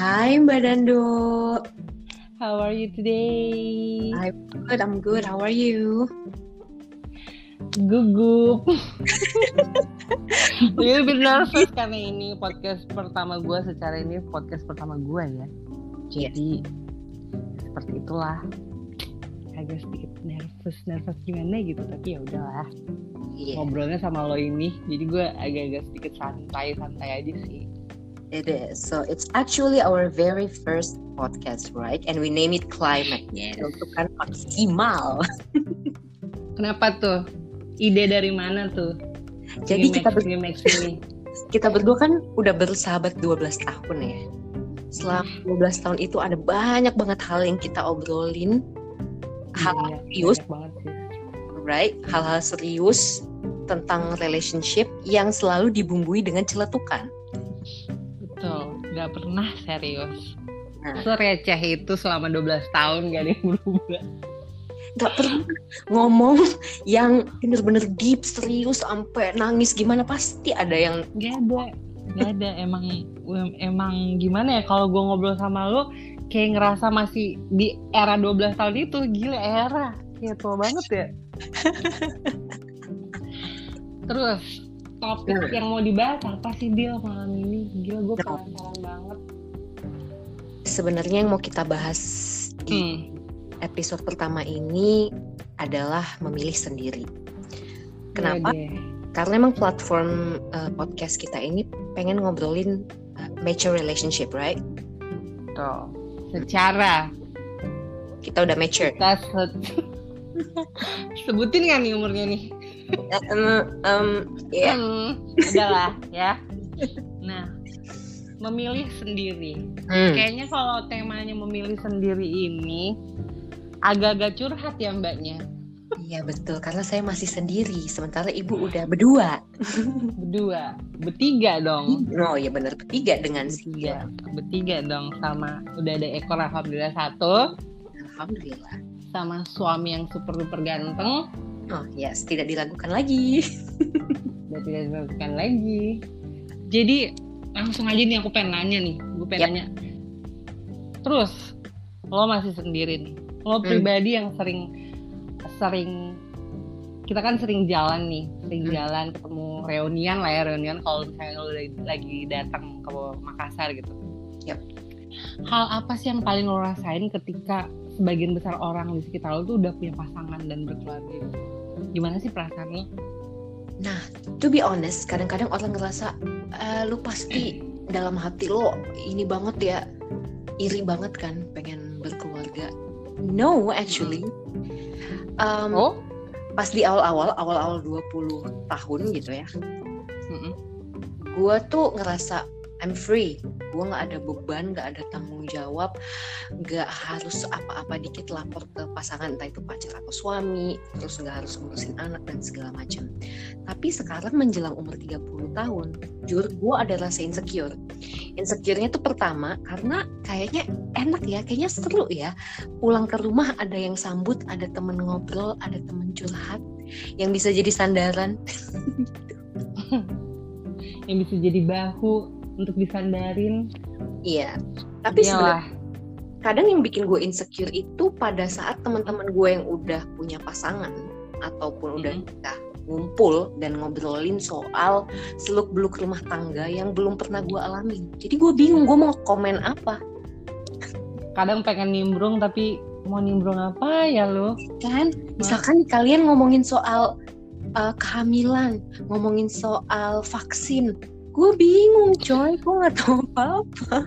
Hai Mbak Dando. How are you today? I'm good, I'm good. How are you? Gugup. Little bit nervous karena ini podcast pertama gue secara ini podcast pertama gue ya. Jadi seperti itulah. Agak sedikit nervous, nervous gimana gitu. Tapi ya udahlah. Yeah, Ngobrolnya sama lo ini, jadi gue agak-agak sedikit santai-santai aja sih. It is. So it's actually our very first podcast, right? And we name it Climate. Yes. Untuk kan maksimal. Kenapa tuh? Ide dari mana tuh? Jadi kita ber- kita berdua kan udah bersahabat 12 tahun ya. Selama 12 tahun itu ada banyak banget hal yang kita obrolin. Hal Iya, serius, banget sih. right? Hal-hal serius tentang relationship yang selalu dibumbui dengan celetukan. Nggak pernah serius. Nah. Sereceh itu selama 12 tahun gak ada yang berubah. Gak pernah ngomong yang bener-bener deep, serius, sampai nangis gimana pasti ada yang Gak ada, gak ada. Emang emang gimana ya kalau gue ngobrol sama lo kayak ngerasa masih di era 12 tahun itu. Gila era, kayak tua banget ya. Terus topik Hmm. yang mau dibahas apa sih Dil malam ini? Gila gue Nah. penasaran banget. sebenarnya yang mau kita bahas di Hmm. episode pertama ini adalah memilih sendiri. Kenapa? Deh. Karena emang platform uh, podcast kita ini pengen ngobrolin uh, mature relationship, right? Tuh. Secara Kita udah mature. kita se- sebutin nggak nih umurnya nih? Um, um, ya, Hmm, adalah ya. Nah, memilih sendiri. hmm, Kayaknya kalau temanya memilih sendiri ini agak-agak curhat ya mbaknya. iya betul. Karena saya masih sendiri, sementara ibu udah berdua. Berdua, bertiga dong. Oh iya bener bertiga dengan Bertiga, bertiga dong sama udah ada ekor alhamdulillah satu Alhamdulillah. sama suami yang super duper ganteng Oh yes, tidak diragukan lagi. udah tidak dilakukan lagi. Jadi langsung aja nih aku pengen nanya nih, gue pengen Yap. nanya. Terus lo masih sendiri nih, lo Hmm. pribadi yang sering sering kita kan sering jalan nih, sering Hmm. jalan ketemu reunian lah ya reunian kalau misalnya lo lagi, datang ke Makassar gitu. Yap. Hal apa sih yang paling lo rasain ketika sebagian besar orang di sekitar lo tuh udah punya pasangan dan berkeluarga? gitu? Gimana sih perasaan lo? To be honest, kadang-kadang orang ngerasa "Eh, lu pasti dalam hati lo ini banget ya, iri banget kan, pengen berkeluarga. No, actually. Um, Oh, Pas di awal-awal, awal-awal 20 tahun gitu ya, Mm-mm. gue tuh ngerasa I'm free. Gue nggak ada beban, nggak ada tanggung jawab, nggak harus apa-apa dikit lapor ke pasangan entah itu pacar atau suami, terus nggak harus ngurusin anak dan segala macam. Tapi sekarang menjelang umur 30 tahun, jujur gue ada rasa insecure. Insecure-nya tuh pertama karena kayaknya enak ya, kayaknya seru ya. Pulang ke rumah ada yang sambut, ada temen ngobrol, ada temen curhat yang bisa jadi sandaran. yang bisa jadi bahu untuk disandarin. Iya. Tapi sebenarnya kadang yang bikin gue insecure itu pada saat teman-teman gue yang udah punya pasangan ataupun udah nikah ngumpul dan ngobrolin soal seluk beluk rumah tangga yang belum pernah gue alami. Jadi gue bingung gue mau komen apa kadang pengen nimbrung tapi mau nimbrung apa ya lo? kan? Misalkan nih kalian ngomongin soal uh, kehamilan, ngomongin soal vaksin, gue bingung coy, gue nggak tahu apa.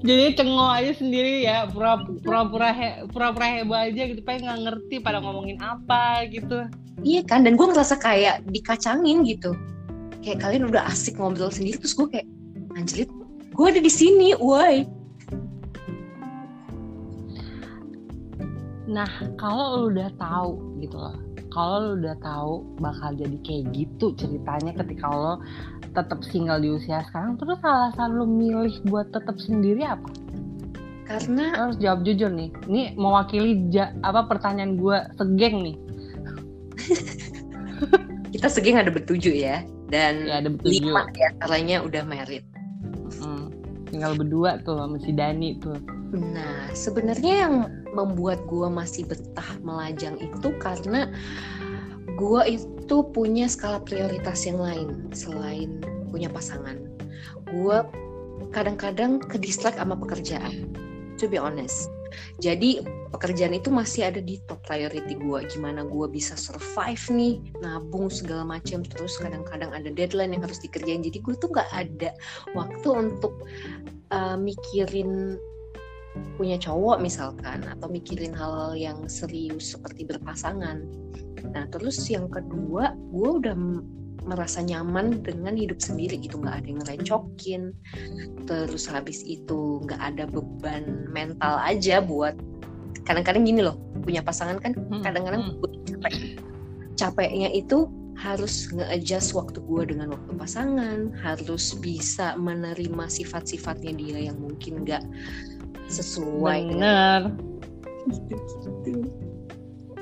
Jadi cengok aja sendiri ya, pura- pura-pura he- pura-pura heboh aja gitu, pengen nggak ngerti pada ngomongin apa gitu. Iya kan, dan gue ngerasa kayak dikacangin gitu. Kayak kalian udah asik ngobrol sendiri, terus gue kayak, anjlit, gue ada di sini, woi. Nah, kalau lu udah tahu gitu loh, kalau lu udah tahu bakal jadi kayak gitu ceritanya ketika lo tetap single di usia sekarang, terus alasan lu milih buat tetap sendiri apa? Karena Lo harus jawab jujur nih. Ini mewakili ja- apa pertanyaan gue segeng nih. kita segeng ada bertujuh ya, dan Ya ada betul lima di antaranya udah married. Tinggal berdua tuh sama si Dani tuh. Nah sebenarnya yang membuat gue masih betah melajang itu karena gue itu punya skala prioritas yang lain selain punya pasangan. Gue kadang-kadang ke distract sama pekerjaan to be honest. Jadi pekerjaan itu masih ada di top priority gue gimana gue bisa survive nih nabung segala macam terus kadang-kadang ada deadline yang harus dikerjain. Jadi gue tuh nggak ada waktu untuk uh, mikirin punya cowok misalkan atau mikirin hal-hal yang serius seperti berpasangan. Nah terus yang kedua gue udah merasa nyaman dengan hidup sendiri gitu. Nggak ada yang ngerecokin. Terus habis itu nggak ada beban mental aja buat kadang-kadang gini loh punya pasangan kan hmm, kadang-kadang hmm. capek capeknya itu harus nge-adjust waktu gue dengan waktu pasangan harus bisa menerima sifat-sifatnya dia yang mungkin nggak sesuai benar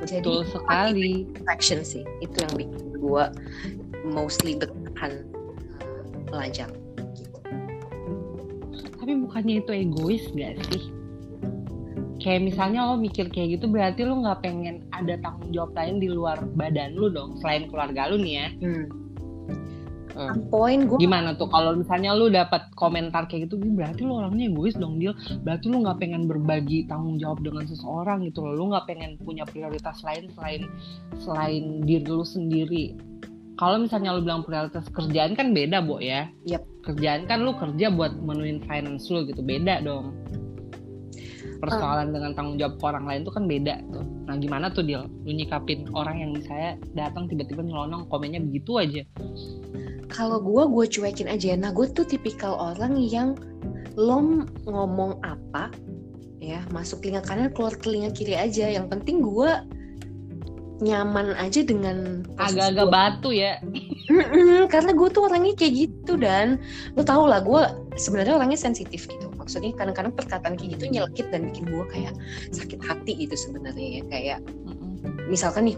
jadi sekali action sih itu yang bikin gue mostly bertahan pelajar gitu. tapi bukannya itu egois gak sih kayak misalnya lo mikir kayak gitu berarti lo nggak pengen ada tanggung jawab lain di luar badan lo dong selain keluarga lo nih ya. Hmm. Hmm. poin gue gimana tuh? Kalau misalnya lu dapat komentar kayak gitu berarti lu orangnya egois dong dia berarti lu nggak pengen berbagi tanggung jawab dengan seseorang gitu loh. Lu nggak pengen punya prioritas lain selain selain diri lu sendiri. Kalau misalnya lu bilang prioritas kerjaan kan beda bu ya. Yep. kerjaan kan lu kerja buat menuin finance lu gitu beda dong persoalan uh. dengan tanggung jawab ke orang lain tuh kan beda tuh. Nah gimana tuh dia lu nyikapin orang yang misalnya datang tiba-tiba nyelonong komennya begitu aja. Kalau gue gue cuekin aja. Nah gue tuh tipikal orang yang lo ngomong apa ya masuk telinga kanan keluar telinga kiri aja. Yang penting gue nyaman aja dengan agak-agak batu ya. Karena gue tuh orangnya kayak gitu dan. Lo tau lah gue sebenarnya orangnya sensitif gitu maksudnya kadang-kadang perkataan kayak gitu nyelekit dan bikin gue kayak sakit hati gitu sebenarnya ya kayak misalkan nih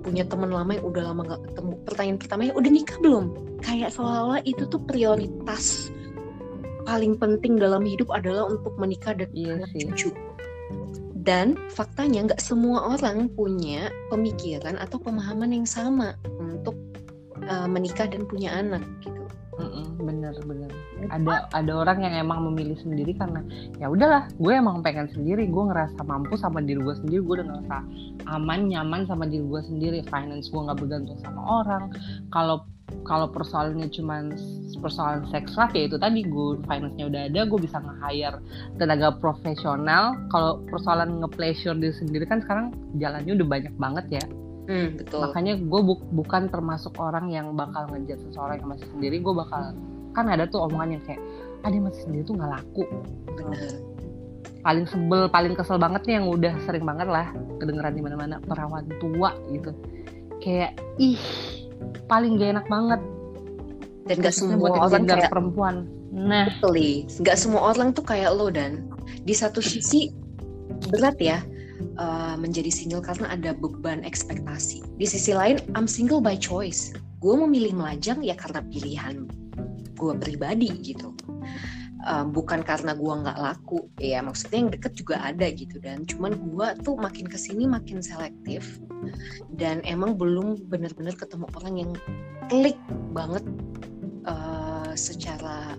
punya teman lama yang udah lama gak ketemu pertanyaan pertamanya udah nikah belum? Kayak seolah-olah itu tuh prioritas paling penting dalam hidup adalah untuk menikah dan iya cucu. Dan faktanya nggak semua orang punya pemikiran atau pemahaman yang sama untuk uh, menikah dan punya anak gitu bener bener ada ada orang yang emang memilih sendiri karena ya udahlah gue emang pengen sendiri gue ngerasa mampu sama diri gue sendiri gue udah ngerasa aman nyaman sama diri gue sendiri finance gue nggak bergantung sama orang kalau kalau persoalannya cuma persoalan seks life ya itu tadi gue finance-nya udah ada gue bisa nge-hire tenaga profesional kalau persoalan nge-pleasure diri sendiri kan sekarang jalannya udah banyak banget ya Hmm, betul. Makanya gue bu bukan termasuk orang yang bakal ngejar seseorang yang masih sendiri. Gue bakal kan ada tuh omongan yang kayak ada ah, masih sendiri tuh nggak laku. Paling sebel, paling kesel banget nih yang udah sering banget lah kedengeran di mana-mana perawan tua gitu. Kayak ih paling gak enak banget. Dan gak semua orang kayak perempuan. Nah, betul Gak semua orang tuh kayak lo dan di satu sisi berat ya uh, menjadi single karena ada beban ekspektasi. Di sisi lain, I'm single by choice. Gue memilih melajang ya karena pilihan gue pribadi gitu. Uh, bukan karena gue nggak laku ya maksudnya yang deket juga ada gitu dan cuman gue tuh makin ke sini makin selektif dan emang belum benar-benar ketemu orang yang klik banget uh, secara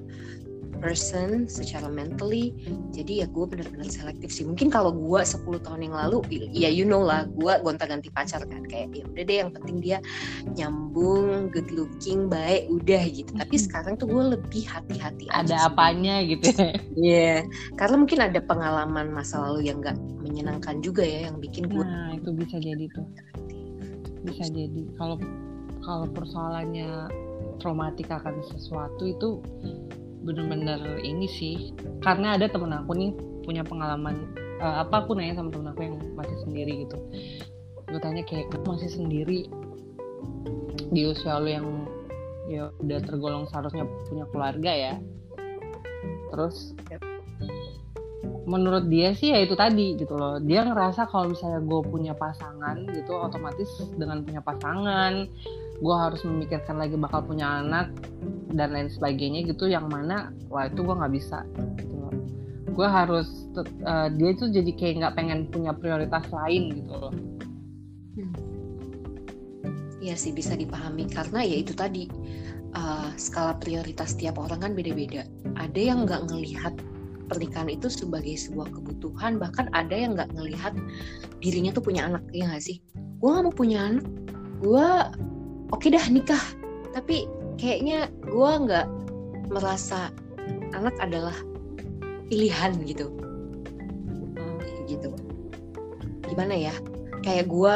person secara mentally. Jadi ya gue bener-bener selektif sih. Mungkin kalau gue 10 tahun yang lalu ya you know lah gue gonta-ganti pacar kan. Kayak ya udah deh yang penting dia nyambung good looking baik udah gitu. Tapi sekarang tuh gue lebih hati-hati ada apanya gitu ya? Yeah. karena mungkin ada pengalaman masa lalu yang gak menyenangkan juga ya yang bikin gue nah itu bisa jadi tuh. Bisa jadi. Kalau kalau persoalannya traumatik akan sesuatu itu bener-bener ini sih. Karena ada temen aku nih punya pengalaman uh, apa aku nanya sama temen aku yang masih sendiri gitu. Gue tanya kayak masih sendiri? Di usia lo yang ya udah tergolong seharusnya punya keluarga ya. Terus menurut dia sih ya itu tadi gitu loh. Dia ngerasa kalau misalnya gue punya pasangan gitu otomatis dengan punya pasangan gue harus memikirkan lagi bakal punya anak dan lain sebagainya gitu yang mana wah itu gue nggak bisa gitu gue harus uh, dia itu jadi kayak nggak pengen punya prioritas lain gitu loh hmm. Iya sih bisa dipahami karena ya itu tadi uh, skala prioritas tiap orang kan beda-beda. Ada yang nggak ngelihat pernikahan itu sebagai sebuah kebutuhan, bahkan ada yang nggak ngelihat dirinya tuh punya anak ya nggak sih? Gue nggak mau punya anak, gue oke okay dah nikah, tapi kayaknya gue nggak merasa anak adalah pilihan gitu. Hmm, gitu. Gimana ya? Kayak gue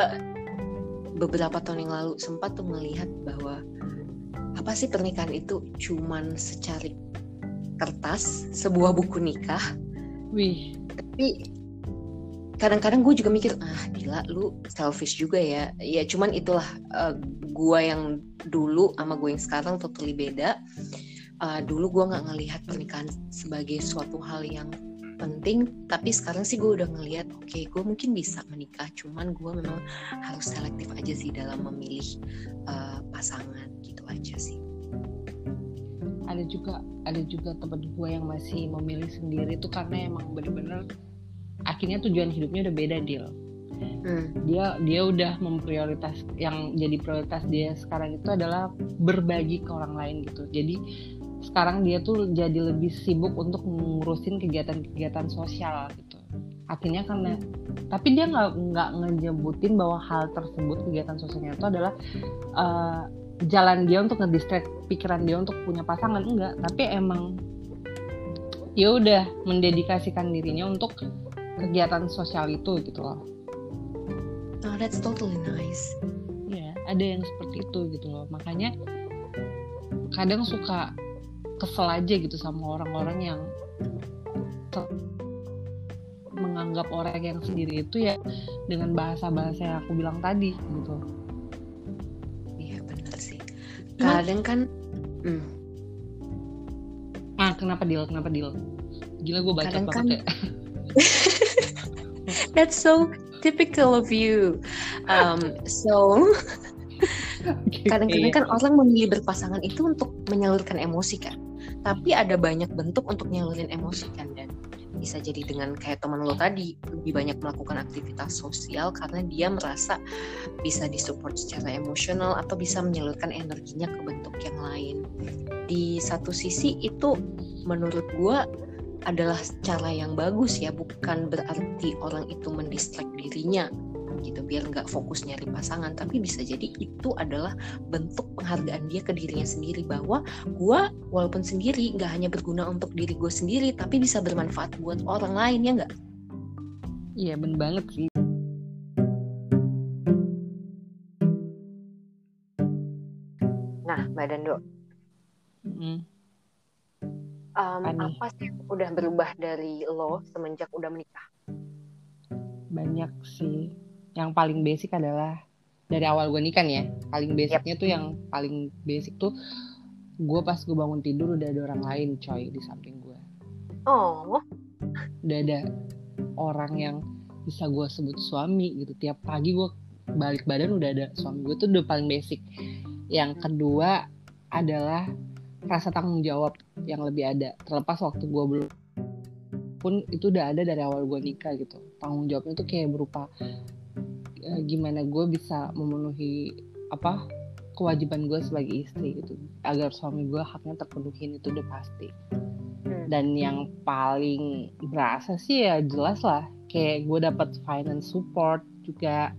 beberapa tahun yang lalu sempat tuh melihat bahwa apa sih pernikahan itu cuman secari kertas sebuah buku nikah. Wih. Tapi kadang-kadang gue juga mikir ah gila lu selfish juga ya. Ya cuman itulah uh, eh, gue yang dulu sama gue yang sekarang totally beda. Uh, dulu gue nggak ngelihat pernikahan sebagai suatu hal yang penting tapi sekarang sih gue udah ngelihat oke okay, gue mungkin bisa menikah cuman gue memang harus selektif aja sih dalam memilih uh, pasangan gitu aja sih. Ada juga ada juga teman gue yang masih memilih sendiri tuh karena emang bener-bener akhirnya tujuan hidupnya udah beda deal hmm. dia dia udah memprioritas yang jadi prioritas dia sekarang itu adalah berbagi ke orang lain gitu. Jadi sekarang dia tuh jadi lebih sibuk untuk ngurusin kegiatan-kegiatan sosial gitu. Akhirnya karena tapi dia nggak nggak ngejebutin bahwa hal tersebut kegiatan sosialnya itu adalah uh, jalan dia untuk ngedistract pikiran dia untuk punya pasangan enggak. Tapi emang ya udah mendedikasikan dirinya untuk kegiatan sosial itu gitu loh. Oh, that's totally nice. Ya, ada yang seperti itu gitu loh. Makanya kadang suka kesel aja gitu sama orang-orang yang menganggap orang yang sendiri itu ya dengan bahasa-bahasa yang aku bilang tadi gitu. Iya benar sih. Kadang kan, hmm. ah kenapa deal? Kenapa deal? Gila gue baca banget kan... ya. That's so typical of you. Um, so kadang-kadang kan orang memilih berpasangan itu untuk menyalurkan emosi kan? Tapi ada banyak bentuk untuk nyalurin emosi kan? Dan bisa jadi dengan kayak teman lo tadi lebih banyak melakukan aktivitas sosial karena dia merasa bisa disupport secara emosional atau bisa menyalurkan energinya ke bentuk yang lain. Di satu sisi itu menurut gue adalah cara yang bagus ya bukan berarti orang itu mendistract dirinya gitu biar nggak fokus nyari pasangan. Tapi bisa jadi itu adalah bentuk penghargaan dia ke dirinya sendiri bahwa gue walaupun sendiri nggak hanya berguna untuk diri gue sendiri tapi bisa bermanfaat buat orang lain ya nggak? Iya bener banget sih. Nah mbak Dando. Mm. Um, apa sih udah berubah dari lo semenjak udah menikah? Banyak sih. Yang paling basic adalah dari awal gue nikah ya. Paling basicnya yep. tuh yang paling basic tuh gue pas gue bangun tidur udah ada orang lain coy di samping gue oh. Udah ada orang yang bisa gue sebut suami gitu. Tiap pagi gue balik badan udah ada suami gue tuh udah paling basic. Yang kedua adalah rasa tanggung jawab yang lebih ada. Terlepas waktu gue belum pun itu udah ada dari awal gue nikah gitu. Tanggung jawabnya tuh kayak berupa uh, gimana gue bisa memenuhi apa kewajiban gue sebagai istri gitu. Agar suami gue haknya terpenuhi itu udah pasti. Hmm. dan yang paling berasa sih ya jelas lah kayak gue dapat finance support juga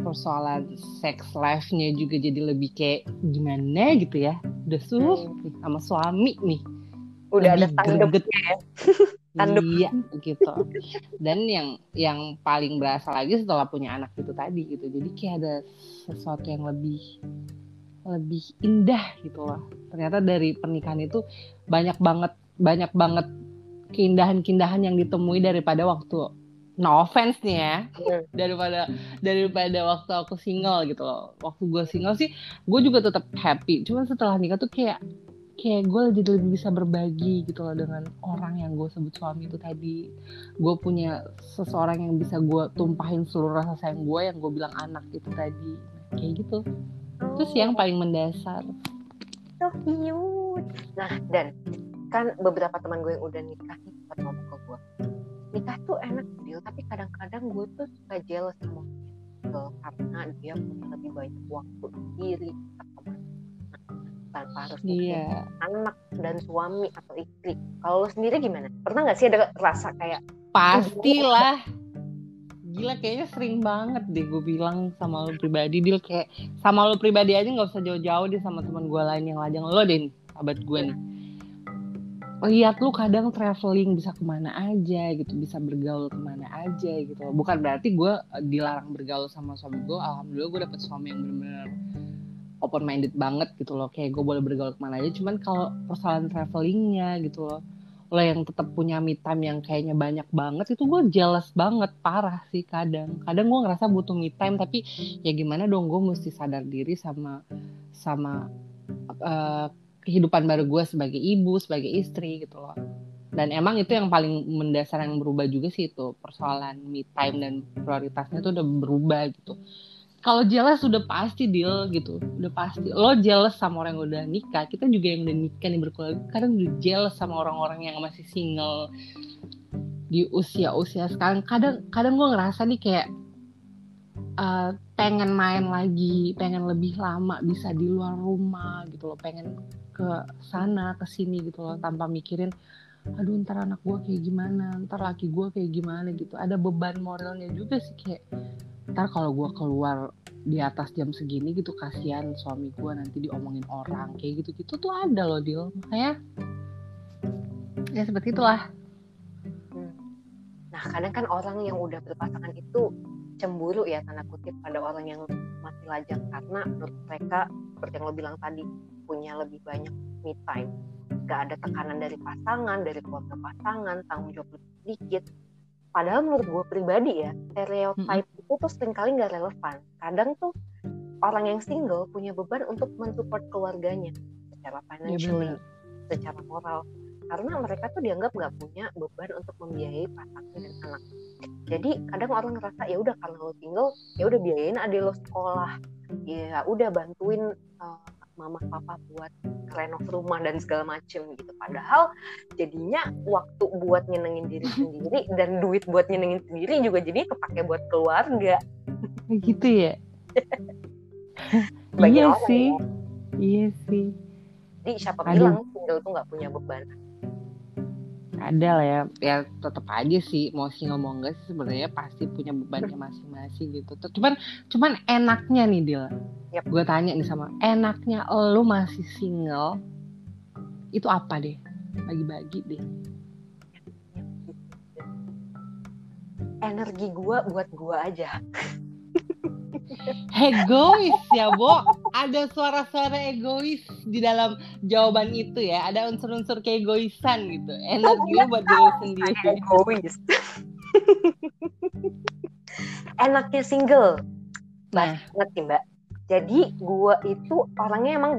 persoalan sex life-nya juga jadi lebih kayak gimana gitu ya. Udah suruh hmm. sama suami nih. Udah ada tanduknya ya. Tanduk iya gitu. Dan yang yang paling berasa lagi setelah punya anak itu tadi gitu. Jadi kayak ada sesuatu yang lebih lebih indah gitu loh. Ternyata dari pernikahan itu banyak banget banyak banget keindahan-keindahan yang ditemui daripada waktu no offense nih ya. Daripada daripada waktu aku single gitu loh. Waktu gue single sih gue juga tetap happy. Cuman setelah nikah tuh kayak kayak gue jadi lebih bisa berbagi gitu loh dengan orang yang gue sebut suami itu tadi. Gue punya seseorang yang bisa gue tumpahin seluruh rasa sayang gue yang gue bilang anak itu tadi. Kayak gitu. Itu sih yang paling mendasar. So cute. Nah dan kan beberapa teman gue yang udah nikah nih ngomong ke gue nikah tuh enak deal tapi kadang-kadang gue tuh suka jealous sama dia karena dia punya lebih banyak waktu sendiri tanpa harus Iya. anak dan suami atau istri. Kalau lo sendiri gimana? Pernah nggak sih ada rasa kayak Pastilah. Gila kayaknya sering banget deh gue bilang sama lo pribadi dia kayak sama lo pribadi aja nggak usah jauh-jauh deh sama teman gue lain yang lajang lo deh nih, abad gue nih. Lihat lu kadang traveling bisa ke mana aja gitu, bisa bergaul ke mana aja gitu. Bukan berarti gue dilarang bergaul sama suami gue. Alhamdulillah gue dapet suami yang bener-bener open minded banget gitu loh kayak gue boleh bergaul ke mana aja cuman kalau persoalan travelingnya gitu loh lo yang tetap punya me time yang kayaknya banyak banget itu gue jealous banget parah sih kadang kadang gue ngerasa butuh me time tapi ya gimana dong gue mesti sadar diri sama sama uh, kehidupan baru gue sebagai ibu sebagai istri gitu loh. Dan emang itu yang paling mendasar yang berubah juga sih itu persoalan me time dan prioritasnya tuh udah berubah gitu. Kalau jealous sudah pasti deal gitu. Udah pasti. Lo jealous sama orang yang udah nikah kita juga yang udah nikah nih berkeluarga. Kadang udah jealous sama orang-orang yang masih single di usia-usia sekarang. Kadang kadang gue ngerasa nih kayak uh, pengen main lagi pengen lebih lama bisa di luar rumah gitu loh pengen ke sana ke sini gitu loh tanpa mikirin aduh ntar anak gue kayak gimana ntar laki gue kayak gimana gitu. Ada beban moralnya juga sih kayak ntar kalau gue keluar di atas jam segini gitu kasihan suami gue nanti diomongin orang kayak gitu gitu tuh ada loh deal makanya ya seperti itulah. Hmm. nah kadang kan orang yang udah berpasangan itu cemburu ya tanda kutip pada orang yang masih lajang. Karena menurut mereka seperti yang lo bilang tadi punya lebih banyak me time. Gak ada tekanan dari pasangan dari keluarga pasangan tanggung jawab lebih sedikit. Padahal menurut gue pribadi ya stereotype hmm. itu tuh sering kali nggak relevan. Kadang tuh orang yang single punya beban untuk mensupport keluarganya secara financially ya, secara moral karena mereka tuh dianggap nggak punya beban untuk membiayai pasangan dan anak. Jadi kadang orang ngerasa ya udah karena lo single ya udah biayain adik lo sekolah. Ya udah bantuin uh, mama papa buat renov rumah dan segala macem gitu. Padahal jadinya waktu buat nyenengin diri sendiri dan duit buat nyenengin sendiri juga jadi kepake buat keluarga. Gitu ya? Iya sih. ya. iya sih. Jadi siapa Aduh. bilang single tuh nggak punya beban ada lah ya. Ya tetap aja sih mau sih ngomong enggak sih sebenarnya pasti punya bebannya masing-masing gitu. Cuman cuman enaknya nih Dil. Yep. gue tanya nih sama enaknya lo masih single itu apa deh? Bagi-bagi deh. Energi gue buat gue aja egois ya Bo. Ada suara-suara egois di dalam jawaban itu ya. Ada unsur-unsur keegoisan gitu. Energi lu buat diri sendiri. Egois. Enaknya single. Nah. ngerti mbak. Jadi gue itu orangnya emang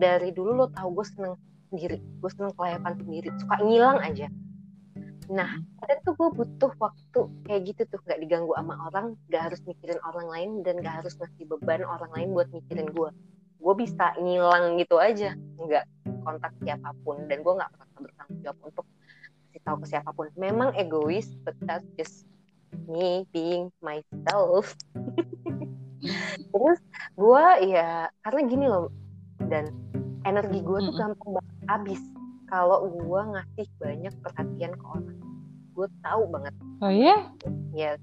dari dulu lo tau gue seneng sendiri gue seneng kelayapan sendiri. Suka ngilang aja Nah, kadang tuh gue butuh waktu kayak gitu tuh gak diganggu sama orang, gak harus mikirin orang lain dan gak harus ngasih beban orang lain buat mikirin gue. Gue bisa ngilang gitu aja, nggak kontak siapa pun dan gue nggak merasa bertanggung jawab untuk kasih tahu ke siapa pun. Memang egois, but that's just me being myself. Terus gue ya karena gini loh dan energi gue tuh gampang banget habis kalau gue ngasih banyak perhatian ke orang gue tahu banget. Oh iya? Ya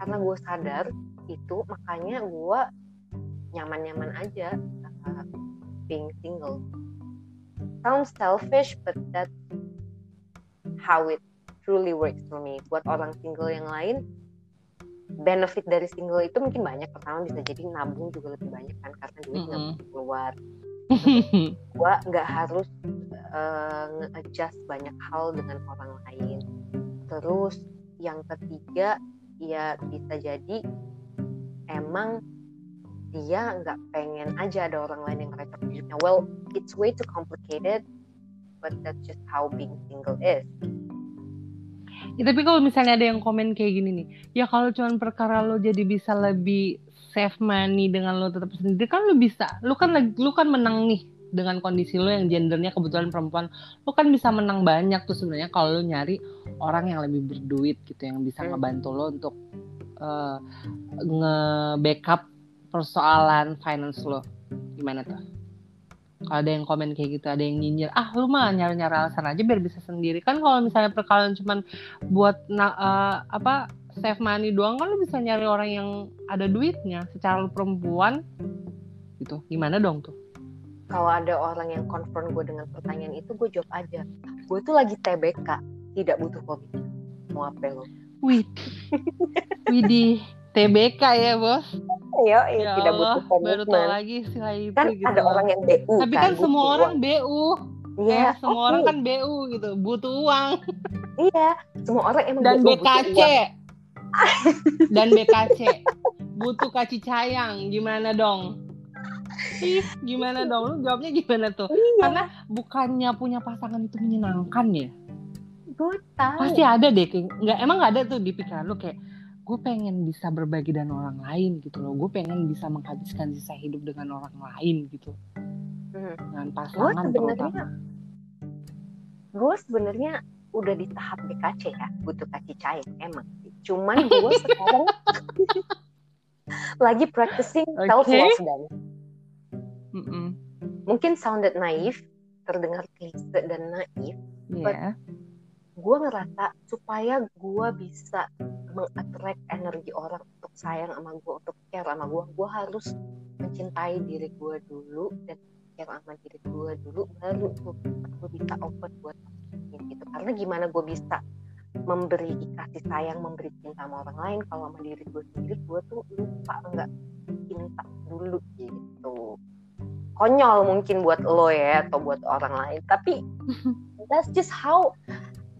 karena gue sadar itu makanya gue nyaman-nyaman aja uh, being single. Sounds selfish but that's how it truly works for me. Buat orang single yang lain benefit dari single itu mungkin banyak. Pertama bisa jadi nabung juga lebih banyak kan karena duit nggak mm -hmm. keluar gue nggak harus uh, nge-adjust banyak hal dengan orang lain. Terus yang ketiga ya bisa jadi emang dia nggak pengen aja ada orang lain yang ngerecok hidupnya well it's way too complicated but that's just how being single is. Ya, tapi kalau misalnya ada yang komen kayak gini nih, ya kalau cuma perkara lo jadi bisa lebih save money dengan lo tetap sendiri. Kan lo bisa, lo kan lu kan menang nih dengan kondisi lo yang gendernya kebetulan perempuan. Lo kan bisa menang banyak tuh sebenarnya kalau lo nyari orang yang lebih berduit gitu yang bisa Hmm. ngebantu lo untuk eh, nge-backup persoalan finance lo. Gimana tuh? Kalau ada yang komen kayak gitu ada yang nyinyir ah lu mah nyari-nyari alasan aja biar bisa sendiri. Kan kalau misalnya perkalian cuman buat na- eh, apa save money doang kan lu bisa nyari orang yang ada duitnya secara lu perempuan gitu gimana dong tuh Kalau ada orang yang confront gue dengan pertanyaan itu, gue jawab aja. Gue tuh lagi TBK, tidak butuh komitmen. Mau apa lo? Wih, Widih, TBK ya bos. Ayo, Ya tidak Allah, butuh baru tau komitmen. lagi istilah itu Kan gitu. ada orang yang BU Tapi kan butuh semua orang uang. BU. Iya, Eh, semua oke. orang kan BU gitu, butuh uang. Iya, semua orang emang Dan BU butuh BKC. uang. Dan BKC. Butuh kasih sayang. Gimana dong? Ih, gimana dong? Lu jawabnya gimana tuh? Iya, Karena bukannya punya pasangan itu menyenangkan ya? gue tahu. Pasti ada deh. kayak- Nggak, emang nggak ada tuh di pikiran lu kayak gue pengen bisa berbagi dengan orang lain gitu loh. Gue pengen bisa menghabiskan sisa hidup dengan orang lain gitu. Hmm. Dengan pasangan terutama. Gue sebenarnya udah di tahap BKC ya, butuh kasih sayang emang. Cuman gue sekarang lagi practicing self love dan mungkin sounded naif, terdengar klise dan naif. Iya. gue ngerasa supaya gue bisa mengattract energi orang untuk sayang sama gue untuk care sama gue gue harus mencintai diri gue dulu dan care sama diri gue dulu baru gue bisa open buat gitu karena gimana gue bisa memberi kasih sayang memberi cinta sama orang lain kalau sama diri gue sendiri gue tuh lupa nggak cinta dulu gitu. Konyol mungkin buat lo ya atau buat orang lain tapi that's just how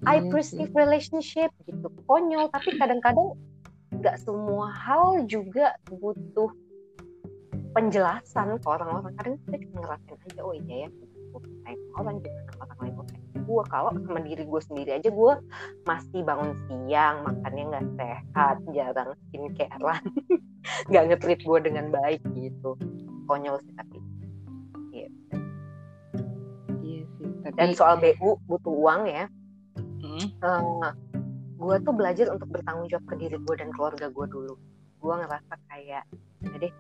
I Iya perceive relationship gitu. Konyol tapi kadang-kadang nggak semua hal juga butuh penjelasan ke orang-orang. Kadang kita cuma ngerasain aja oh iya ya gue sama orang gimana orang lain sama gue kalau sama diri gue sendiri aja gue masih bangun siang makannya nggak sehat jarang skincarean nggak nge-treat gue dengan baik gitu. Konyol sih tapi. Iya. Sih. Tapi, dan soal BU butuh uang ya. Mm. gue tuh belajar untuk bertanggung jawab ke diri gue dan keluarga gue dulu. Gue ngerasa kayak ya deh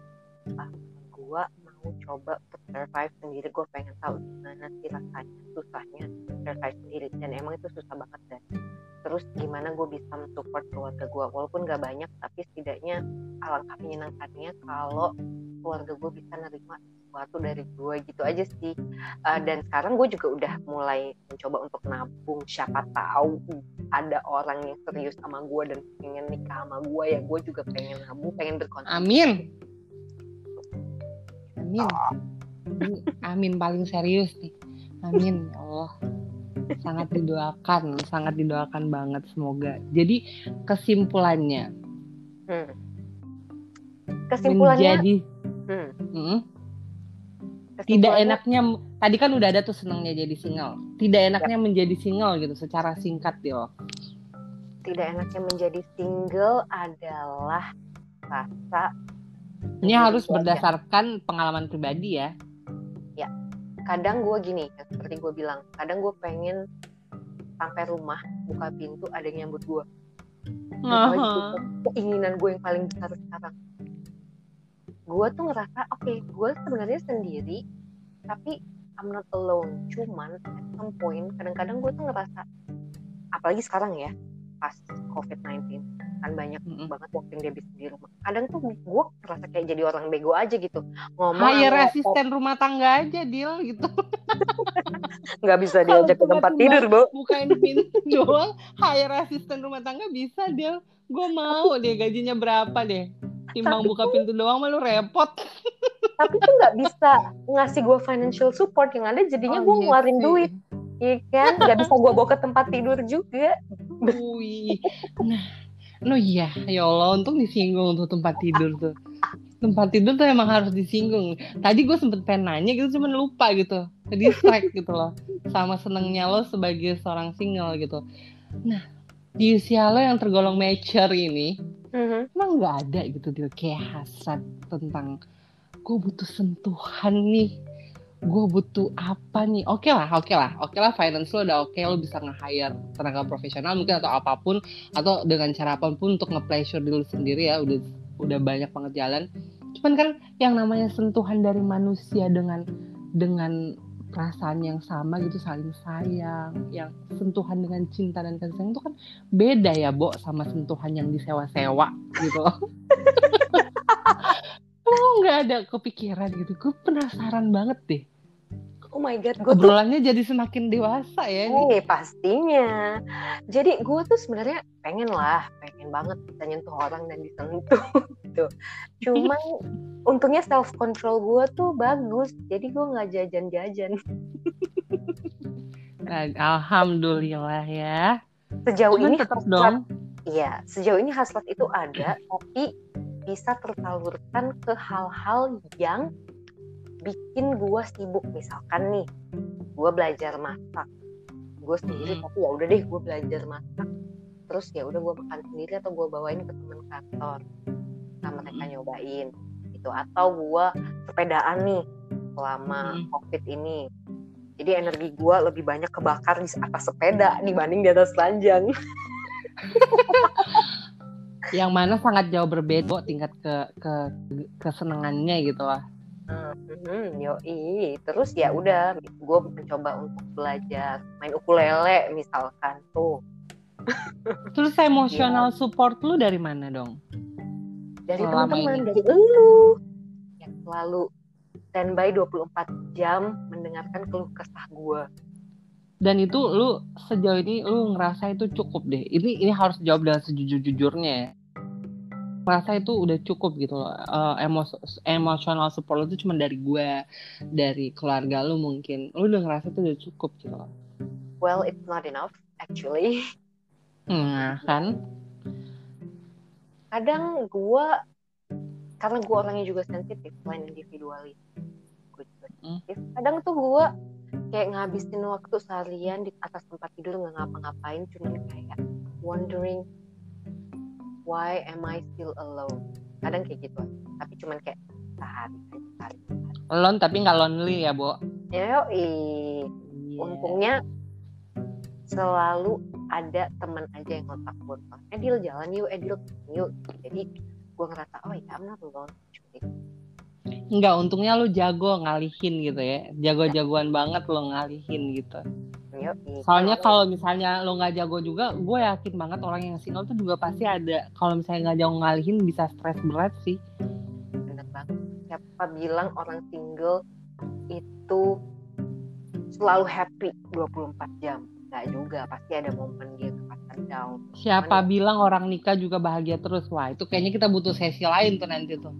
gue mau coba untuk survive sendiri gue pengen tahu gimana sih rasanya susahnya survive sendiri. Dan emang itu susah banget dan. Terus gimana gue bisa mensupport keluarga gue walaupun gak banyak tapi setidaknya alangkah menyenangkannya kalau keluarga gue bisa nerima sesuatu dari gue gitu aja sih. Uh, dan sekarang gue juga udah mulai mencoba untuk nabung. Siapa tahu ada orang yang serius sama gue dan pengen nikah sama gue ya gue juga pengen nabung pengen berkontribusi. Amin. Amin. Ini amin paling serius nih. Amin ya Allah. Sangat didoakan, sangat didoakan banget semoga. Jadi kesimpulannya, Hmm. kesimpulannya menjadi hmm, Hmm, tidak kesimpulannya, enaknya tadi kan udah ada tuh senangnya jadi single. Tidak enaknya menjadi single gitu secara singkat Dil. tidak enaknya menjadi single adalah rasa Ini harus berdasarkan pengalaman pribadi ya. kadang gue gini seperti gue bilang kadang gue pengen sampai rumah buka pintu ada yang nyambut gue keinginan gue yang paling besar sekarang. Gue tuh ngerasa oke gue sebenarnya sendiri tapi I'm not alone. Cuman at some point kadang-kadang gue tuh ngerasa apalagi sekarang ya pas COVID-19 kan banyak Mm-mm. banget waktu yang dia bisa di rumah. Kadang tuh gue ngerasa kayak jadi orang bego aja gitu. Ngomong Hire asisten rumah tangga aja Dil gitu. nggak bisa diajak ke tempat tidur bu bukain pintu doang hire asisten rumah tangga bisa dia gue mau deh gajinya berapa deh? Timbang Tapi buka pintu doang malu repot. Tapi tuh nggak bisa ngasih gue financial support yang ada jadinya gue Oh, iya ngeluarin duit iya kan? Nggak bisa gue bawa ke tempat tidur juga Wih. nah no iya. Ya Allah untung disinggung tuh tempat tidur tuh. Tempat tidur tuh emang harus disinggung. Tadi gue sempet pengen nanya gitu cuman lupa gitu. Ke distract gitu loh sama senengnya lo sebagai seorang single gitu. Nah di usia lo yang tergolong mature ini Mhm. emang nggak ada gitu dia kayak hasrat tentang gue butuh sentuhan nih gue butuh apa nih? Oke okay lah oke okay lah. Oke okay lah finance lo udah oke okay, lo bisa nge-hire tenaga profesional mungkin atau apa pun atau dengan cara apa pun untuk nge-pleasure diri sendiri ya udah udah banyak banget jalan. Cuman kan yang namanya sentuhan dari manusia dengan dengan perasaan yang sama gitu saling sayang yang sentuhan dengan cinta dan kasih sayang itu kan beda ya Bo sama sentuhan yang disewa-sewa gitu Oh nggak ada kepikiran gitu gue penasaran banget deh Oh my god, gue obrolannya tuh... jadi semakin dewasa ya. Hey, pastinya. Jadi gue tuh sebenarnya pengen lah, pengen banget bisa nyentuh orang dan disentuh gitu. Cuman untungnya self control gue tuh bagus, jadi gue nggak jajan-jajan. Alhamdulillah ya. Sejauh Cuman ini tetap hasrat, dong. Iya, sejauh ini hasrat itu ada, tapi bisa tersalurkan ke hal-hal yang bikin gue sibuk. Misalkan nih gue belajar masak. Gue sendiri hmm. tapi ya udah deh gue belajar masak. Terus ya udah gue makan sendiri atau gue bawain ke teman kantor. Sama mereka hmm. nyobain itu atau gue sepedaan nih selama hmm. covid ini. Jadi energi gue lebih banyak kebakar di atas sepeda dibanding di atas ranjang yang mana sangat jauh berbeda tingkat ke ke kesenangannya gitu lah Hmm, yoi. Terus ya udah, gue mencoba untuk belajar main ukulele misalkan tuh. Terus emosional ya. support lu dari mana dong? Dari teman-teman, dari lu. Yang selalu standby 24 jam mendengarkan keluh kesah gue. Dan itu lu sejauh ini lu ngerasa itu cukup deh. Ini ini harus jawab dengan sejujur-jujurnya. Ya merasa itu udah cukup gitu loh. Uh, emos emotional support itu cuma dari gue dari keluarga lu mungkin. Lu udah ngerasa itu udah cukup gitu loh. Well it's not enough actually. Nah kan? Kadang gue karena gue orangnya juga sensitif selain individualis gue juga hmm. sensitif kadang tuh gue kayak ngabisin waktu seharian di atas tempat tidur nggak ngapa-ngapain cuma kayak wondering why am I still alone? Kadang kayak gitu tapi cuman kayak sehari sehari, sehari. alone tapi nggak lonely ya Bo? Ya yeah. untungnya selalu ada teman aja yang kontak gue Edil jalan yuk Edil yuk. Jadi gue ngerasa oh ya I'm not alone Enggak, untungnya lu jago ngalihin gitu ya. Jago-jagoan banget lo ngalihin gitu. Soalnya kalau misalnya lo nggak jago juga, gue yakin banget orang yang single tuh juga pasti ada. Kalau misalnya nggak jago ngalihin bisa stres berat sih. Bener banget. Siapa bilang orang single itu selalu happy 24 jam? Gak juga, pasti ada momen dia kepasar down. Siapa Cuman, bilang orang nikah juga bahagia terus? Wah, itu kayaknya kita butuh sesi lain tuh nanti tuh.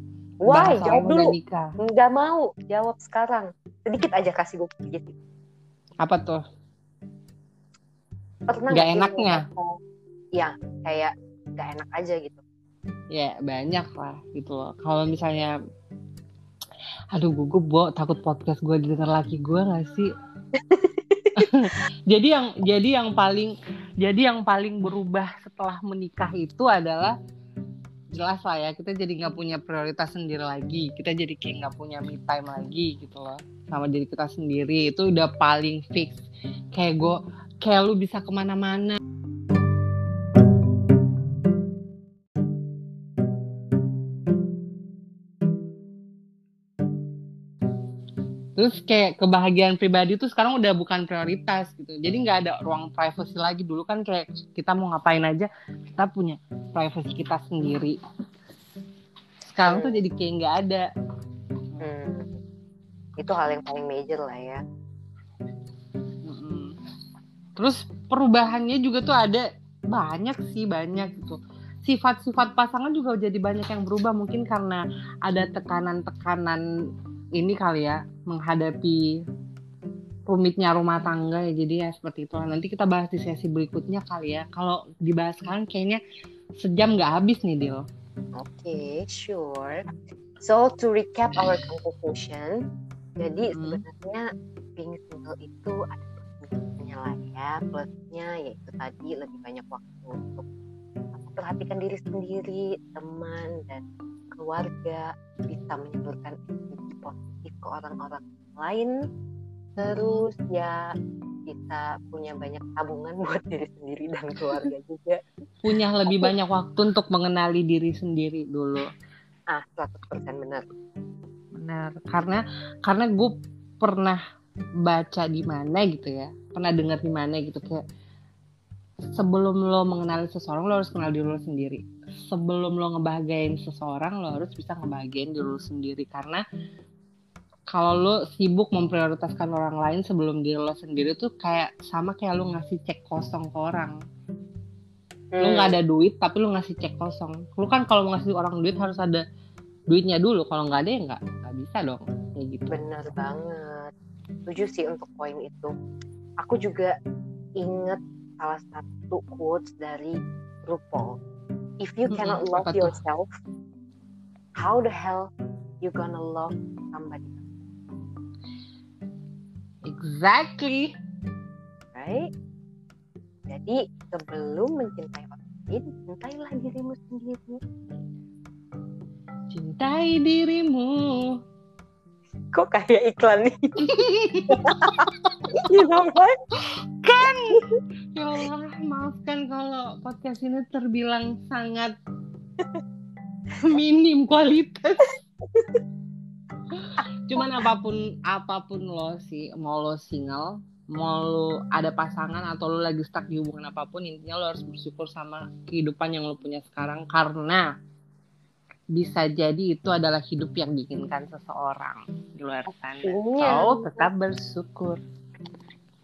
Wah, jawab dulu. Nikah. Nggak mau, jawab sekarang. Sedikit aja kasih gue sedikit. Apa tuh? pernah nggak enaknya ya kayak nggak enak aja gitu ya banyak lah gitu loh kalau misalnya aduh gue gue takut podcast gue didengar laki gue gak sih jadi yang jadi yang paling jadi yang paling berubah setelah menikah itu adalah jelas lah ya kita jadi nggak punya prioritas sendiri lagi. Kita jadi kayak nggak punya me time lagi gitu loh sama diri kita sendiri. Itu udah paling fix. Kayak gue kayak lu bisa ke mana-mana. Terus kayak kebahagiaan pribadi tuh sekarang udah bukan prioritas gitu. Jadi nggak ada ruang privacy lagi. Dulu kan kayak kita mau ngapain aja, kita punya privacy kita sendiri. Sekarang tuh jadi kayak nggak ada. Hmm. Itu hal yang paling major lah ya. Terus perubahannya juga tuh ada banyak sih banyak gitu. Sifat-sifat pasangan juga jadi banyak yang berubah. Mungkin karena ada tekanan-tekanan ini kali ya menghadapi rumitnya rumah tangga ya. Jadi ya seperti itu nanti kita bahas di sesi berikutnya kali ya. Kalau dibahas sekarang kayaknya sejam nggak habis nih Dil. Oke okay, sure. So to recap our conversation jadi hmm. sebenarnya being single itu ada lah ya. Plusnya yaitu tadi lebih banyak waktu untuk perhatikan diri sendiri teman dan keluarga. Bisa menyalurkan positif ke orang-orang lain. Terus ya kita punya banyak tabungan buat diri sendiri dan keluarga juga punya lebih banyak waktu untuk mengenali diri sendiri dulu. Ah 100% benar. Benar karena karena gue pernah baca di mana gitu ya pernah dengar di mana gitu kayak sebelum lo mengenali seseorang lo harus kenal diri lo sendiri. Sebelum lo ngebahagiain seseorang lo harus bisa ngebahagiain diri lo sendiri karena kalau lo sibuk memprioritaskan orang lain sebelum diri lo sendiri tuh kayak sama kayak lo ngasih cek kosong ke orang hmm. lo nggak ada duit tapi lo ngasih cek kosong. Lo kan kalau mau ngasih orang duit harus ada duitnya dulu. Kalau nggak ada ya nggak nggak bisa dong. Kayak gitu. Bener banget. Setuju sih untuk poin itu. Aku juga inget salah satu quotes dari RuPaul. If you cannot love yourself how the hell you gonna love somebody Exactly. Right? Jadi sebelum mencintai orang lain, cintailah dirimu sendiri. Cintai dirimu. Kok kayak iklan nih? you know Kan. Ya Allah, maafkan kalau podcast ini terbilang sangat minim kualitas cuman apa pun apa pun lo sih mau lo single mau lo ada pasangan atau lo lagi stuck di hubungan apa pun intinya lo harus bersyukur sama kehidupan yang lo punya sekarang karena bisa jadi itu adalah hidup yang diinginkan seseorang di luar sana. Iya. So tetap bersyukur.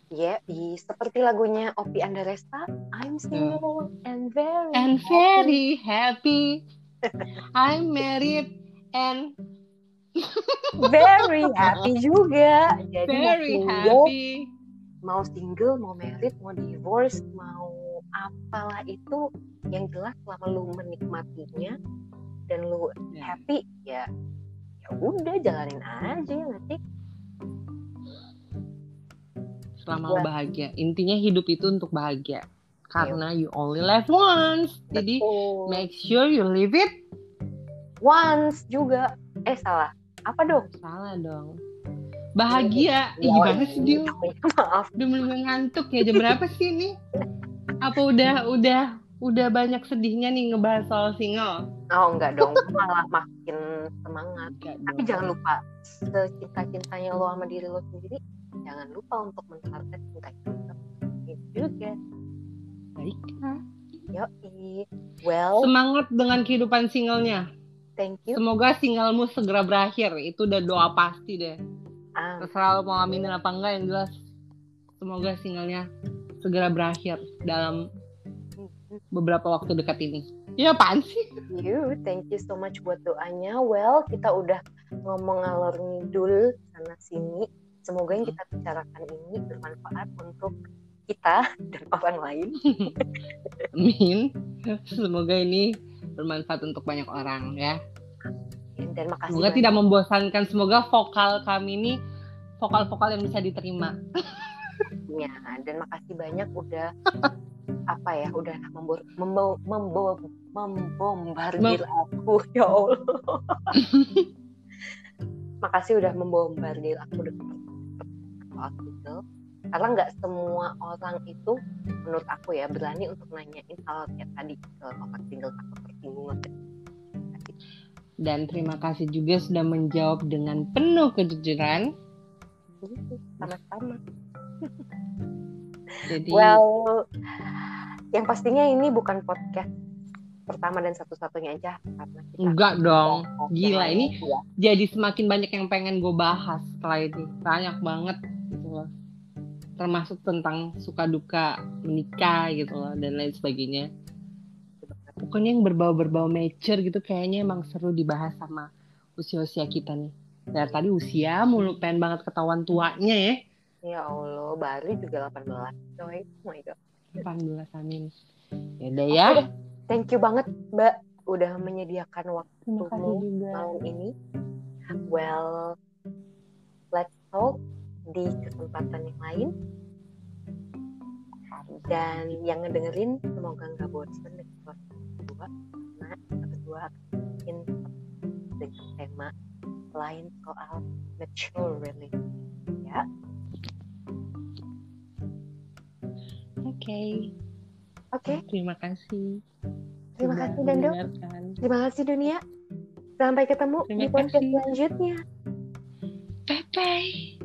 Ya, yeah, seperti lagunya Opi Andaresta, I'm single and very and very happy. I'm married and very happy juga jadi very happy mau single mau married mau divorce mau apalah itu yang jelas selama lu menikmatinya dan lu yeah. happy ya ya udah jalanin aja ya nanti selama lu bahagia. Intinya hidup itu untuk bahagia. Karena you only live once. Jadi make sure you live it once juga. Eh salah. Apa dong? Salah dong bahagia ya, gimana sih dia maaf udah mulai ngantuk ya jam berapa sih ini apa udah udah udah banyak sedihnya nih ngebahas soal single oh enggak dong malah makin semangat enggak tapi dong. jangan lupa secinta cintanya lo sama diri lo sendiri jangan lupa untuk mencari cinta itu juga baiklah Yoi. Well, semangat dengan kehidupan singlenya. Thank you. Semoga singlemu segera berakhir. Itu udah doa pasti deh. Um. Terserah lo mau aminin apa enggak yang jelas. Semoga singlenya segera berakhir dalam beberapa waktu dekat ini. Ya apaan sih? You, thank you so much buat doanya. Well, kita udah ngomong ngalor ngidul sana sini. Semoga yang kita bicarakan ini bermanfaat untuk kita dan orang lain. Amin. Semoga ini bermanfaat untuk banyak orang ya. Dan makasih. Semoga banyak. tidak membosankan. Semoga vokal kami ini vokal-vokal yang bisa diterima. Ya, dan makasih banyak udah apa ya, udah membor, membombardir Mem aku ya Allah. makasih udah membombardir aku dengan soal karena nggak semua orang itu menurut aku ya berani untuk nanyain hal kayak tadi ke orang single takut tersinggung dan terima kasih juga sudah menjawab dengan penuh kejujuran. Sama-sama. Jadi well yang pastinya ini bukan podcast pertama dan satu-satunya aja karena kita enggak dong. gila ini ya. jadi semakin banyak yang pengen gue bahas setelah ini. Banyak banget gitu loh. Termasuk tentang suka duka menikah gitu loh dan lain sebagainya pokoknya yang berbau-berbau mature gitu kayaknya emang seru dibahas sama usia-usia kita nih. Dari tadi usia mulu pengen banget ketahuan tuanya ya. Ya Allah baru juga 18 coy. Oh my god. 18 amin. Ya udah ya. thank you banget mbak udah menyediakan waktu malam ini. Well let's talk di kesempatan yang lain. Dan yang ngedengerin semoga nggak bosan dengan kedua karena kedua mungkin dengan tema lain soal mature really ya. Oke. Okay. oke. Okay. terima kasih. Terima kasih Dando. terima kasih dunia. Sampai ketemu terima di podcast selanjutnya. Bye bye